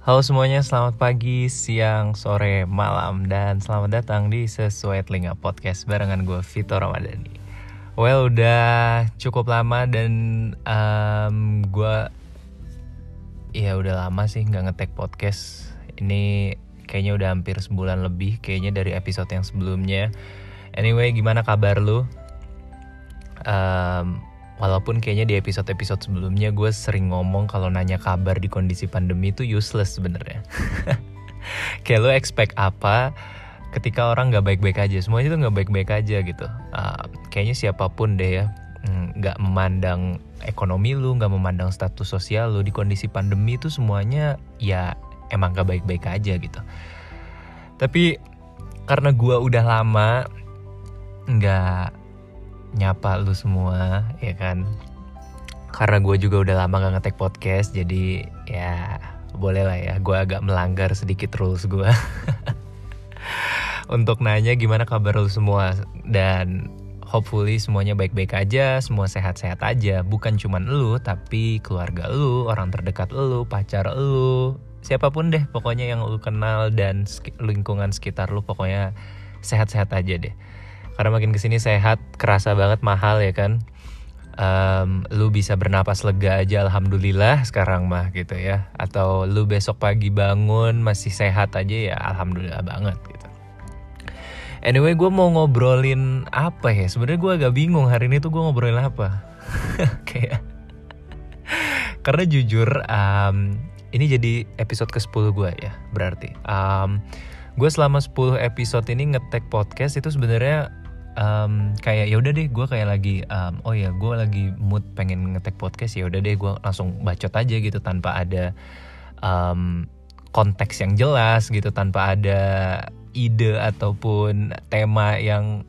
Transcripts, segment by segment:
Halo semuanya, selamat pagi, siang, sore, malam, dan selamat datang di Sesuai Telinga Podcast barengan gue Vito Ramadhani. Well, udah cukup lama dan um, gue ya udah lama sih nggak ngetek podcast. Ini kayaknya udah hampir sebulan lebih, kayaknya dari episode yang sebelumnya. Anyway, gimana kabar lu? Um, Walaupun kayaknya di episode-episode sebelumnya gue sering ngomong kalau nanya kabar di kondisi pandemi itu useless sebenarnya. Kayak lo expect apa ketika orang nggak baik-baik aja, semuanya tuh nggak baik-baik aja gitu. Uh, kayaknya siapa pun deh ya, mm, nggak memandang ekonomi lu, nggak memandang status sosial lu di kondisi pandemi itu semuanya ya emang gak baik-baik aja gitu. Tapi karena gue udah lama nggak nyapa lu semua ya kan? Karena gue juga udah lama gak ngetek podcast jadi ya boleh lah ya gue agak melanggar sedikit rules gue untuk nanya gimana kabar lu semua dan hopefully semuanya baik-baik aja, semua sehat-sehat aja. Bukan cuman lu, tapi keluarga lu, orang terdekat lu, pacar lu, siapa pun deh pokoknya yang lu kenal dan lingkungan sekitar lu pokoknya sehat-sehat aja deh karena makin ke sini sehat kerasa banget mahal ya kan. Um, lu bisa bernapas lega aja alhamdulillah sekarang mah gitu ya. Atau lu besok pagi bangun masih sehat aja ya alhamdulillah banget gitu. Anyway gue mau ngobrolin apa ya? Sebenarnya gue agak bingung hari ini tuh gue ngobrolin apa. Kayak karena jujur um, ini jadi episode ke 10 gue ya berarti. Um, gue selama 10 episode ini ngetek podcast itu sebenarnya um, kayak ya udah deh gue kayak lagi um, oh ya gue lagi mood pengen ngetek podcast ya udah deh gue langsung bacot aja gitu tanpa ada um, konteks yang jelas gitu tanpa ada ide ataupun tema yang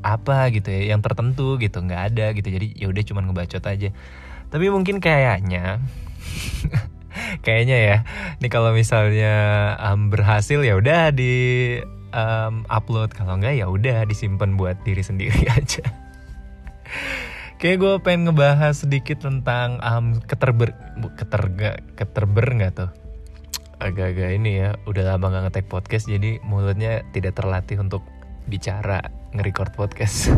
apa gitu ya yang tertentu gitu nggak ada gitu. Jadi ya udah cuman ngebacot aja. Tapi mungkin kayaknya kayaknya ya nih kalau misalnya um, berhasil ya udah di um, upload. Kalau enggak ya udah disimpan buat diri sendiri aja. Kayak gue pengen ngebahas sedikit tentang um, keterber keterga keterber nggak tuh? Agak-agak ini ya udah lama gak ngetek podcast jadi mulutnya tidak terlatih untuk bicara nge-record podcast.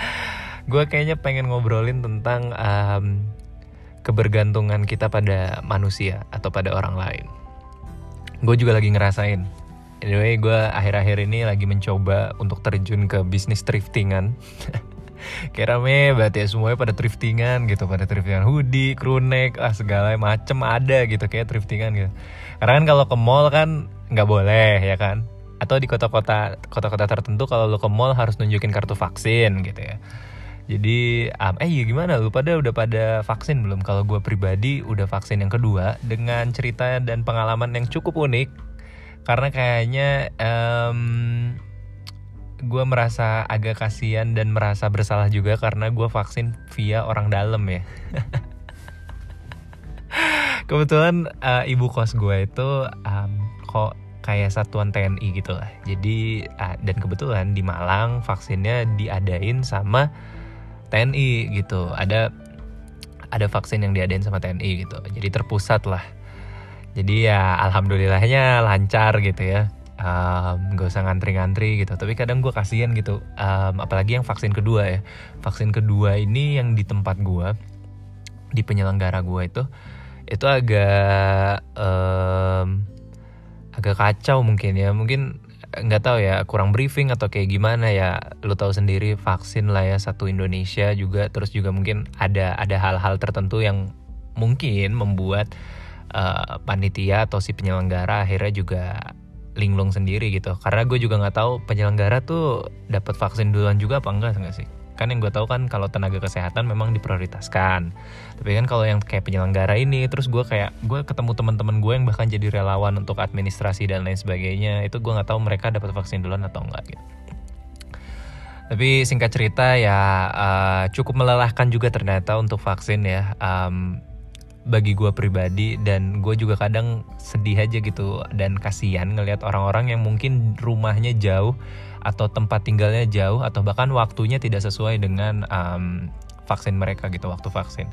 Gue kayaknya pengen ngobrolin tentang um, kebergantungan kita pada manusia atau pada orang lain. Gue juga lagi ngerasain Anyway, gue akhir-akhir ini lagi mencoba untuk terjun ke bisnis thriftingan. Kayak rame berarti ya semuanya pada thriftingan gitu, pada thriftingan hoodie, crew neck, ah segala macem ada gitu kayak thriftingan gitu. Karena kan kalau ke mall kan nggak boleh ya kan? Atau di kota-kota kota-kota tertentu kalau lo ke mall harus nunjukin kartu vaksin gitu ya. Jadi, um, eh ya gimana lu pada udah pada vaksin belum? Kalau gue pribadi udah vaksin yang kedua dengan cerita dan pengalaman yang cukup unik karena kayaknya um, gue merasa agak kasihan dan merasa bersalah juga karena gue vaksin via orang dalam ya. Kebetulan uh, ibu kos gue itu um, kok kayak satuan TNI gitu lah. Jadi uh, dan kebetulan di Malang vaksinnya diadain sama TNI gitu. Ada ada vaksin yang diadain sama TNI gitu. Jadi terpusat lah jadi ya alhamdulillahnya lancar gitu ya. Um, gak usah ngantri-ngantri gitu. Tapi kadang gue kasihan gitu. Um, apalagi yang vaksin kedua ya. Vaksin kedua ini yang di tempat gue di penyelenggara gue itu itu agak um, agak kacau mungkin ya. Mungkin nggak tahu ya kurang briefing atau kayak gimana ya. Lu tahu sendiri vaksin lah ya satu Indonesia juga. Terus juga mungkin ada ada hal-hal tertentu yang mungkin membuat uh, panitia atau si penyelenggara akhirnya juga linglung sendiri gitu. Karena gue juga nggak tahu penyelenggara tuh dapat vaksin duluan juga apa enggak enggak sih? Kan yang gue tahu kan kalau tenaga kesehatan memang diprioritaskan. Tapi kan kalau yang kayak penyelenggara ini terus gue kayak gue ketemu teman-teman gue yang bahkan jadi relawan untuk administrasi dan lain sebagainya itu gue nggak tahu mereka dapat vaksin duluan atau enggak gitu. Tapi singkat cerita ya uh, cukup melelahkan juga ternyata untuk vaksin ya. Um, bagi gue pribadi dan gue juga kadang sedih aja gitu dan kasihan ngelihat orang-orang yang mungkin rumahnya jauh atau tempat tinggalnya jauh atau bahkan waktunya tidak sesuai dengan um, vaksin mereka gitu waktu vaksin.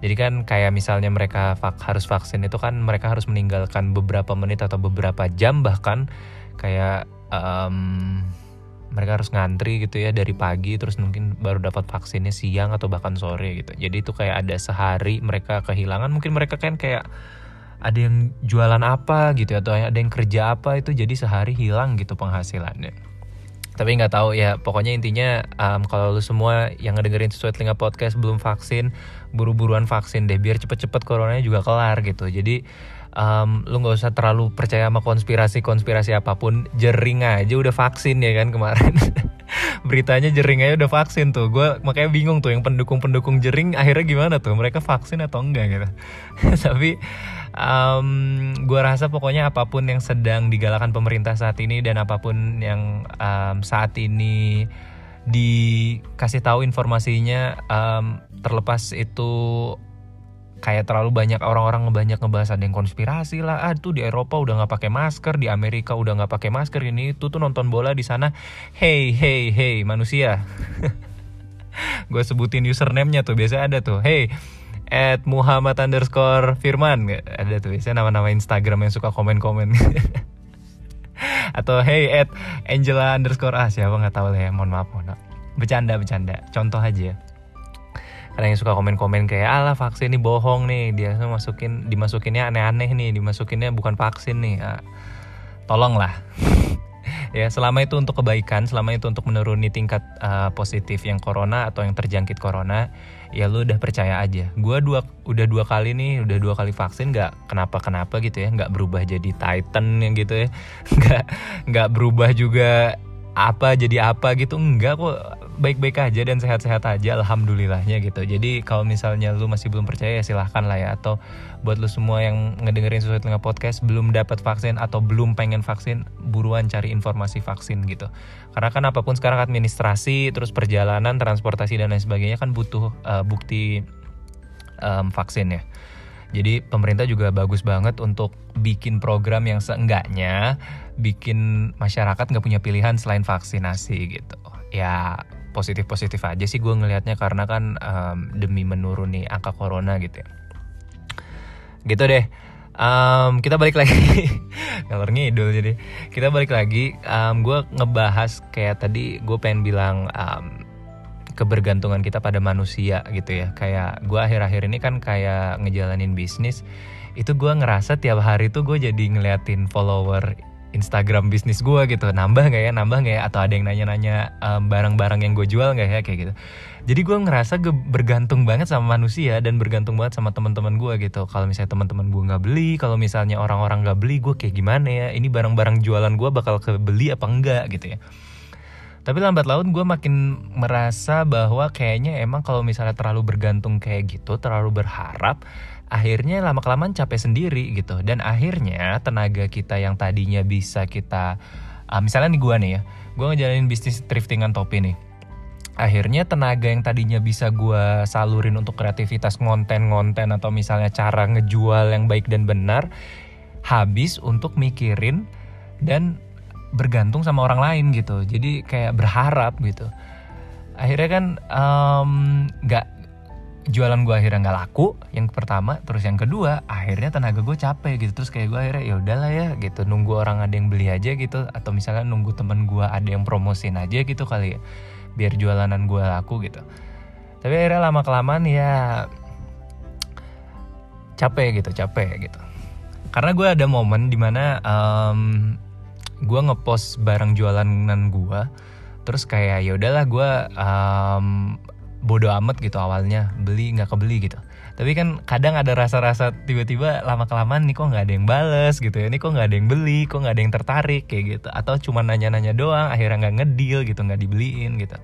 Jadi kan kayak misalnya mereka vak harus vaksin itu kan mereka harus meninggalkan beberapa menit atau beberapa jam bahkan kayak um, mereka harus ngantri gitu ya dari pagi terus mungkin baru dapat vaksinnya siang atau bahkan sore gitu. Jadi itu kayak ada sehari mereka kehilangan. Mungkin mereka kan kayak ada yang jualan apa gitu atau ada yang kerja apa itu jadi sehari hilang gitu penghasilannya. Tapi nggak tahu ya pokoknya intinya um, kalau lu semua yang ngedengerin sesuai telinga podcast belum vaksin buru-buruan vaksin deh biar cepet-cepet coronanya juga kelar gitu. Jadi um, lu nggak usah terlalu percaya sama konspirasi-konspirasi apa pun jering aja udah vaksin ya kan kemarin. Beritanya jering aja udah vaksin tuh. Gue makanya bingung tuh yang pendukung-pendukung jering akhirnya gimana tuh? Mereka vaksin atau enggak gitu. Tapi um, gue rasa pokoknya apa pun yang sedang digalakan pemerintah saat ini dan apa pun yang um, saat ini dikasih tahu informasinya um, terlepas itu kayak terlalu banyak orang-orang banyak ngebahas ada yang konspirasi lah. Ah tuh di Eropa udah nggak pakai masker di Amerika udah nggak pakai masker. Ini itu tuh nonton bola di sana. Hey hey hey manusia. Gue sebutin username-nya tuh biasa ada tuh. Hey at Muhammad underscore Firman. Ada tuh biasanya nama-nama Instagram yang suka komen-komen. Atau hey at Angela underscore. Ah siapa nggak tahu lah ya mohon maaf mohon maaf. Bercanda bercanda. Contoh aja karena yang suka komen-komen kayak alah vaksin ini bohong nih. Dia masukin dimasukinnya aneh-aneh nih dimasukinnya bukan vaksin nih ah, tolonglah. Ya selama itu untuk kebaikan selama itu untuk menuruni tingkat uh, positif yang corona atau yang terjangkit corona ya lu udah percaya aja. Gue dua udah dua kali nih udah dua kali vaksin nggak kenapa kenapa gitu ya nggak berubah jadi titan yang gitu ya. Nggak nggak berubah juga apa jadi apa gitu enggak kok baik-baik aja dan sehat-sehat aja alhamdulillahnya gitu. Jadi kalau misalnya lu masih belum percaya ya silahkan lah ya. Atau buat lu semua yang ngedengerin sesuatu dengan podcast belum dapat vaksin atau belum pengen vaksin buruan cari informasi vaksin gitu. Karena kan apa pun sekarang administrasi terus perjalanan transportasi dan lain sebagainya kan butuh uh, bukti um, vaksin ya. Jadi pemerintah juga bagus banget untuk bikin program yang seenggaknya bikin masyarakat nggak punya pilihan selain vaksinasi gitu. Ya positif-positif aja sih gue ngelihatnya karena kan um, demi menuruni angka corona gitu ya. Gitu deh. Um, kita balik lagi ngalor ngidul jadi kita balik lagi um, gue ngebahas kayak tadi gue pengen bilang um, kebergantungan kita pada manusia gitu ya kayak gue akhir-akhir ini kan kayak ngejalanin bisnis itu gue ngerasa tiap hari tuh gue jadi ngeliatin follower Instagram bisnis gue gitu. Nambah nggak ya? Nambah nggak ya? Atau ada yang nanya-nanya um, barang-barang yang gue jual nggak ya? Kayak gitu. Jadi gue ngerasa gue bergantung banget sama manusia dan bergantung banget sama teman-teman gue gitu. Kalau misalnya teman-teman gue nggak beli kalau misalnya orang-orang nggak beli gue kayak gimana ya? Ini barang-barang jualan gue bakal kebeli apa enggak gitu ya? Tapi lambat laun gue makin merasa bahwa kayaknya emang kalau misalnya terlalu bergantung kayak gitu terlalu berharap akhirnya lama kelamaan capek sendiri gitu. Dan akhirnya tenaga kita yang tadinya bisa kita uh, misalnya nih gue nih ya gue ngejalanin bisnis thriftingan topi nih. Akhirnya tenaga yang tadinya bisa gue salurin untuk kreativitas ngonten-ngonten atau misalnya cara ngejual yang baik dan benar habis untuk mikirin dan bergantung sama orang lain gitu. Jadi kayak berharap gitu. Akhirnya kan nggak um, jualan gue akhirnya nggak laku yang pertama. Terus yang kedua akhirnya tenaga gue capek gitu. Terus kayak gue akhirnya ya udahlah ya gitu. Nunggu orang ada yang beli aja gitu. Atau misalnya nunggu temen gue ada yang promosin aja gitu kali ya. Biar jualanan gue laku gitu. Tapi akhirnya lama kelamaan ya capek gitu capek gitu. Karena gue ada momen di mana um, gue ngepost barang jualanan gue terus kayak ya udahlah gue um, bodo amat gitu awalnya beli nggak kebeli gitu. Tapi kan kadang ada rasa-rasa tiba-tiba lama kelamaan nih kok nggak ada yang bales gitu ya. Ini kok nggak ada yang beli kok nggak ada yang tertarik kayak gitu. Atau cuma nanya-nanya doang akhirnya nggak ngedil gitu nggak dibeliin gitu.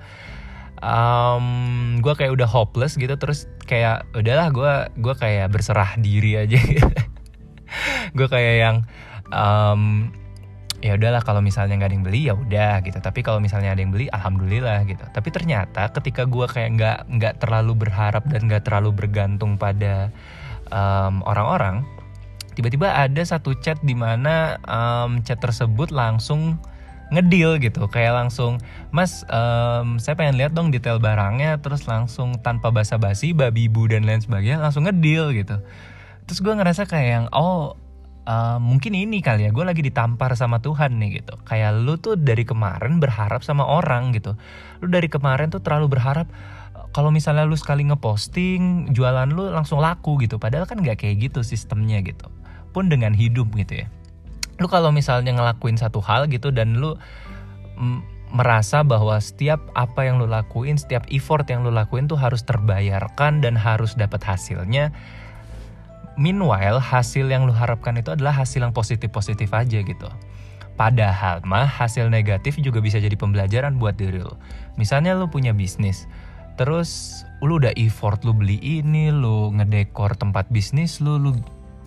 Um, gue kayak udah hopeless gitu terus kayak udahlah gue gue kayak berserah diri aja. Gue kayak yang um, ya udahlah kalau misalnya nggak ada yang beli ya udah gitu. Tapi kalau misalnya ada yang beli alhamdulillah gitu. Tapi ternyata ketika gue kayak nggak nggak terlalu berharap dan nggak terlalu bergantung pada orang orang-orang tiba-tiba ada satu chat di mana um, chat tersebut langsung ngedeal gitu. Kayak langsung mas um, saya pengen lihat dong detail barangnya terus langsung tanpa basa-basi babi ibu dan lain sebagainya langsung ngedeal gitu. Terus gue ngerasa kayak yang oh uh, mungkin ini kali ya gue lagi ditampar sama Tuhan nih gitu. Kayak lu tuh dari kemarin berharap sama orang gitu. Lu dari kemarin tuh terlalu berharap kalau misalnya lu sekali ngeposting jualan lu langsung laku gitu. Padahal kan nggak kayak gitu sistemnya gitu. Pun dengan hidup gitu ya. Lu kalau misalnya ngelakuin satu hal gitu dan lu merasa bahwa setiap apa yang lu lakuin, setiap effort yang lu lakuin tuh harus terbayarkan dan harus dapat hasilnya. Meanwhile, hasil yang lu harapkan itu adalah hasil yang positif-positif aja gitu. Padahal mah hasil negatif juga bisa jadi pembelajaran buat diri lu. Misalnya lu punya bisnis, terus lu udah effort lu beli ini, lu ngedekor tempat bisnis lu, lu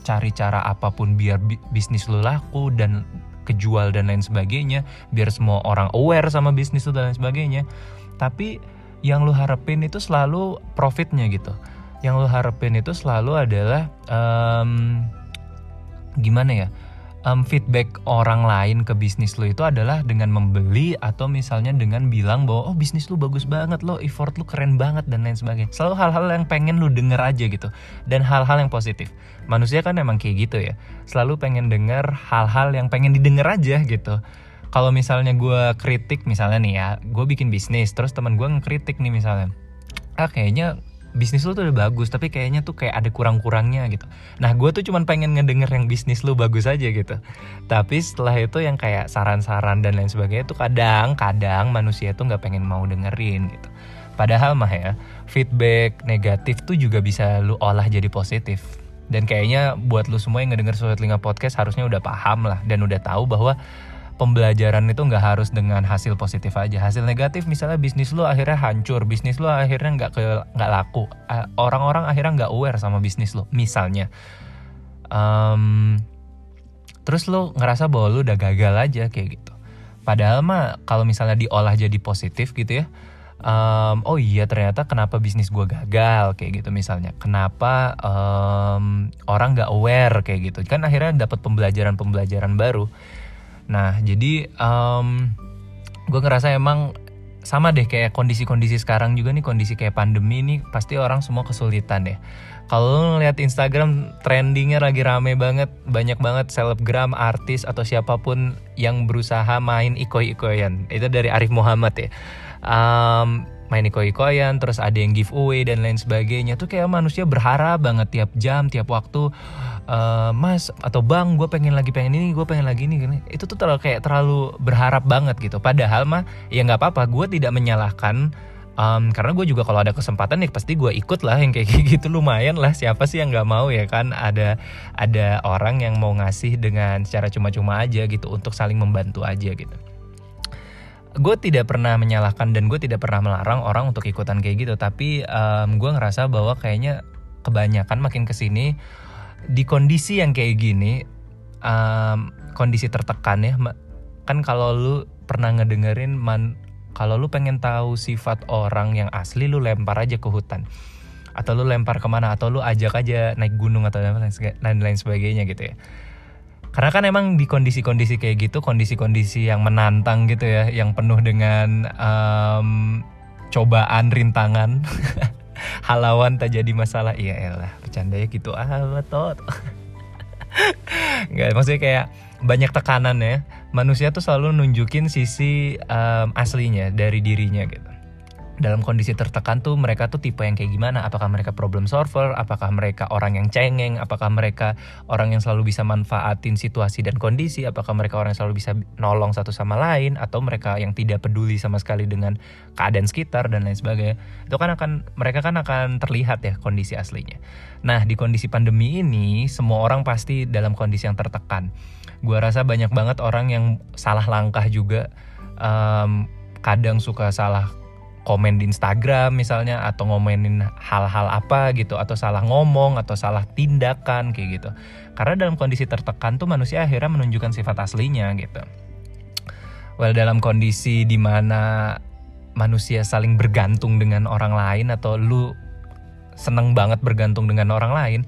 cari cara apa pun biar bisnis lo laku dan kejual dan lain sebagainya biar semua orang aware sama bisnis lo dan lain sebagainya tapi yang lo harapin itu selalu profitnya gitu yang lo harapin itu selalu adalah um, gimana ya um, feedback orang lain ke bisnis lo itu adalah dengan membeli atau misalnya dengan bilang bahwa oh bisnis lo bagus banget lo effort lo keren banget dan lain sebagainya. Selalu hal-hal yang pengen lo denger aja gitu dan hal-hal yang positif. Manusia kan emang kayak gitu ya selalu pengen denger hal-hal yang pengen didengar aja gitu. Kalau misalnya gue kritik misalnya nih ya gue bikin bisnis terus teman gue ngekritik nih misalnya ah kayaknya bisnis lu tuh udah bagus tapi kayaknya tuh kayak ada kurang-kurangnya gitu. Nah gue tuh cuman pengen ngedenger yang bisnis lu bagus aja gitu. Tapi setelah itu yang kayak saran-saran dan lain sebagainya tuh kadang-kadang manusia tuh nggak pengen mau dengerin gitu. Padahal mah ya feedback negatif tuh juga bisa lu olah jadi positif. Dan kayaknya buat lu semua yang ngedenger Sobat Telinga Podcast harusnya udah paham lah dan udah tahu bahwa pembelajaran itu nggak harus dengan hasil positif aja. Hasil negatif misalnya bisnis lo akhirnya hancur bisnis lo akhirnya nggak ke nggak laku. Orang-orang akhirnya nggak aware sama bisnis lo misalnya. Um, terus lo ngerasa bahwa lo udah gagal aja kayak gitu. Padahal mah kalau misalnya diolah jadi positif gitu ya um, oh iya ternyata kenapa bisnis gue gagal kayak gitu misalnya. Kenapa um, orang nggak aware kayak gitu. Kan akhirnya dapat pembelajaran-pembelajaran baru Nah, jadi um, gue ngerasa emang sama deh kayak kondisi-kondisi sekarang juga nih kondisi kayak pandemi nih pasti orang semua kesulitan deh. Kalau ngeliat Instagram trendingnya lagi rame banget, banyak banget selebgram, artis atau siapa pun yang berusaha main iko-ikoyan. Itu dari Arif Muhammad ya. Um, main iko-ikoyan, terus ada yang giveaway dan lain sebagainya. Tuh kayak manusia berharap banget tiap jam, tiap waktu uh, mas atau bang gue pengen lagi pengen ini gue pengen lagi ini gini. Itu tuh terlalu kayak terlalu berharap banget gitu. Padahal mah ya nggak apa-apa gue tidak menyalahkan um, karena gue juga kalau ada kesempatan ya pasti gue ikut lah yang kayak gitu. Lumayan lah siapa sih yang nggak mau ya kan? Ada ada orang yang mau ngasih dengan secara cuma-cuma aja gitu untuk saling membantu aja gitu gue tidak pernah menyalahkan dan gue tidak pernah melarang orang untuk ikutan kayak gitu. Tapi um, gue ngerasa bahwa kayaknya kebanyakan makin ke sini di kondisi yang kayak gini um, kondisi tertekan ya kan kalau lu pernah ngedengerin man kalau lu pengen tahu sifat orang yang asli lu lempar aja ke hutan. Atau lu lempar ke mana atau lu ajak aja naik gunung atau lain-lain sebagainya gitu ya karena kan emang di kondisi-kondisi kayak gitu kondisi-kondisi yang menantang gitu ya yang penuh dengan um, cobaan rintangan halawan tak jadi masalah. Iya elah bercandanya gitu ah betul nggak maksudnya kayak banyak tekanan ya. Manusia tuh selalu nunjukin sisi um, aslinya dari dirinya gitu dalam kondisi tertekan tuh mereka tuh tipe yang kayak gimana? Apakah mereka problem solver? Apakah mereka orang yang cengeng? Apakah mereka orang yang selalu bisa manfaatin situasi dan kondisi? Apakah mereka orang yang selalu bisa nolong satu sama lain? Atau mereka yang tidak peduli sama sekali dengan keadaan sekitar dan lain sebagainya? Itu kan akan mereka kan akan terlihat ya kondisi aslinya. Nah di kondisi pandemi ini semua orang pasti dalam kondisi yang tertekan. Gua rasa banyak banget orang yang salah langkah juga. Um, kadang suka salah komen di Instagram misalnya atau ngomenin hal-hal apa gitu atau salah ngomong atau salah tindakan kayak gitu. Karena dalam kondisi tertekan tuh manusia akhirnya menunjukkan sifat aslinya gitu. Well dalam kondisi di mana manusia saling bergantung dengan orang lain atau lu seneng banget bergantung dengan orang lain,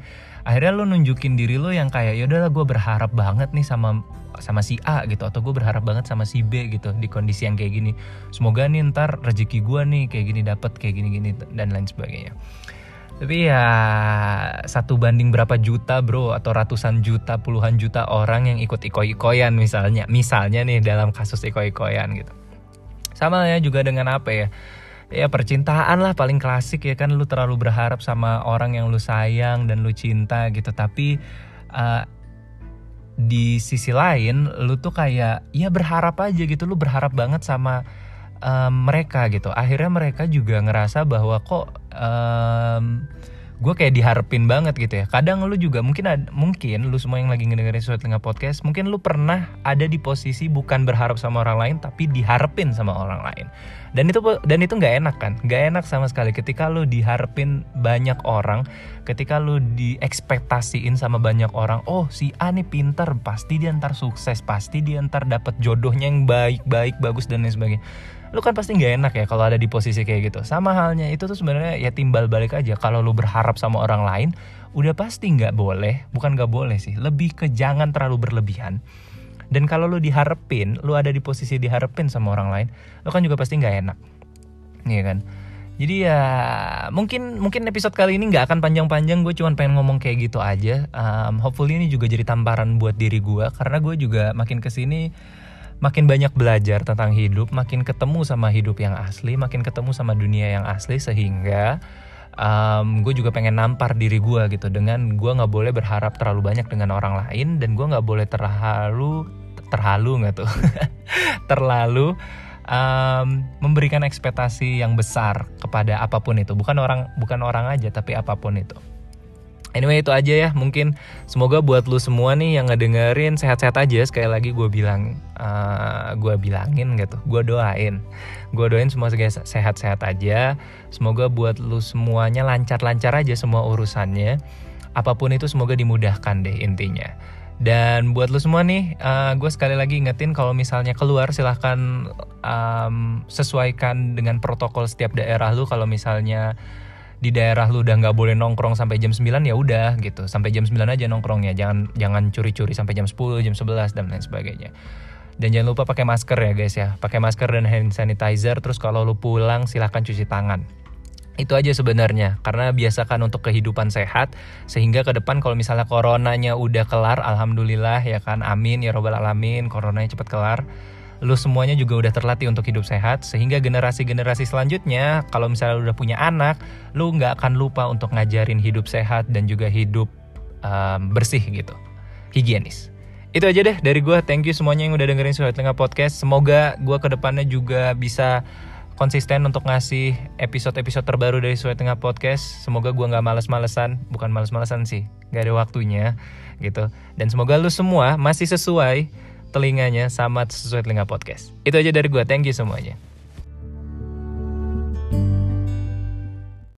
akhirnya lu nunjukin diri lu yang kayak ya udahlah gue berharap banget nih sama sama si A gitu. Atau gue berharap banget sama si B gitu di kondisi yang kayak gini. Semoga nih ntar rezeki gue nih kayak gini dapat kayak gini gini dan lain sebagainya. Tapi ya satu banding berapa juta bro atau ratusan juta puluhan juta orang yang ikut iko-ikoyan misalnya misalnya nih dalam kasus iko-ikoyan gitu. Sama ya juga dengan apa ya ya percintaan lah paling klasik ya kan lu terlalu berharap sama orang yang lu sayang dan lu cinta gitu. Tapi uh, di sisi lain lu tuh kayak ya berharap aja gitu lu berharap banget sama um, mereka gitu. Akhirnya mereka juga ngerasa bahwa kok um, gue kayak diharapin banget gitu ya. Kadang lu juga mungkin ada, mungkin lu semua yang lagi ngedengerin suatu tengah podcast mungkin lu pernah ada di posisi bukan berharap sama orang lain tapi diharapin sama orang lain. Dan itu dan itu nggak enak kan? Nggak enak sama sekali. Ketika lu diharapin banyak orang ketika lu diekspektasiin sama banyak orang oh si A nih pinter pasti dia ntar sukses pasti dia ntar dapat jodohnya yang baik baik bagus dan lain sebagainya lu kan pasti nggak enak ya kalau ada di posisi kayak gitu. Sama halnya itu tuh sebenarnya ya timbal balik aja. Kalau lu berharap sama orang lain udah pasti nggak boleh bukan nggak boleh sih. Lebih ke jangan terlalu berlebihan. Dan kalau lu diharapin lu ada di posisi diharapin sama orang lain lu kan juga pasti nggak enak. Iya kan? Jadi ya mungkin mungkin episode kali ini nggak akan panjang-panjang. Gue cuma pengen ngomong kayak gitu aja. Um, hopefully ini juga jadi tamparan buat diri gue karena gue juga makin ke sini makin banyak belajar tentang hidup, makin ketemu sama hidup yang asli, makin ketemu sama dunia yang asli sehingga um, gue juga pengen nampar diri gue gitu. Dengan gue nggak boleh berharap terlalu banyak dengan orang lain dan gue nggak boleh terlalu terlalu nggak tuh? Terlalu um, memberikan ekspektasi yang besar kepada apa pun itu. Bukan orang bukan orang aja tapi apa pun itu Anyway itu aja ya. Mungkin semoga buat lu semua nih yang ngedengerin sehat-sehat aja. Sekali lagi gue bilang uh, gue bilangin gitu. Gue doain. Gue doain semua sehat-sehat aja. Semoga buat lu semuanya lancar-lancar aja semua urusannya. Apa pun itu semoga dimudahkan deh intinya. Dan buat lu semua nih uh, gue sekali lagi ingetin kalau misalnya keluar silahkan um, sesuaikan dengan protokol setiap daerah lu. Kalau misalnya di daerah lu udah nggak boleh nongkrong sampai jam 9 ya udah gitu. Sampai jam 9 aja nongkrongnya. Jangan jangan curi-curi sampai jam 10 jam 11 dan lain sebagainya. Dan jangan lupa pakai masker ya guys ya. Pakai masker dan hand sanitizer. Terus kalau lu pulang silahkan cuci tangan. Itu aja sebenarnya. Karena biasakan untuk kehidupan sehat sehingga ke depan kalau misalnya coronanya udah kelar alhamdulillah ya kan. Amin ya robbal alamin. Coronanya cepat kelar lu semuanya juga udah terlatih untuk hidup sehat sehingga generasi-generasi selanjutnya kalau misalnya lu udah punya anak lu nggak akan lupa untuk ngajarin hidup sehat dan juga hidup um, bersih gitu higienis itu aja deh dari gue thank you semuanya yang udah dengerin suara tengah podcast semoga gue ke depannya juga bisa konsisten untuk ngasih episode-episode terbaru dari Suara Tengah Podcast. Semoga gue nggak males-malesan, bukan males-malesan sih, gak ada waktunya gitu. Dan semoga lu semua masih sesuai telinganya sama sesuai telinga podcast. Itu aja dari gue. Thank you semuanya.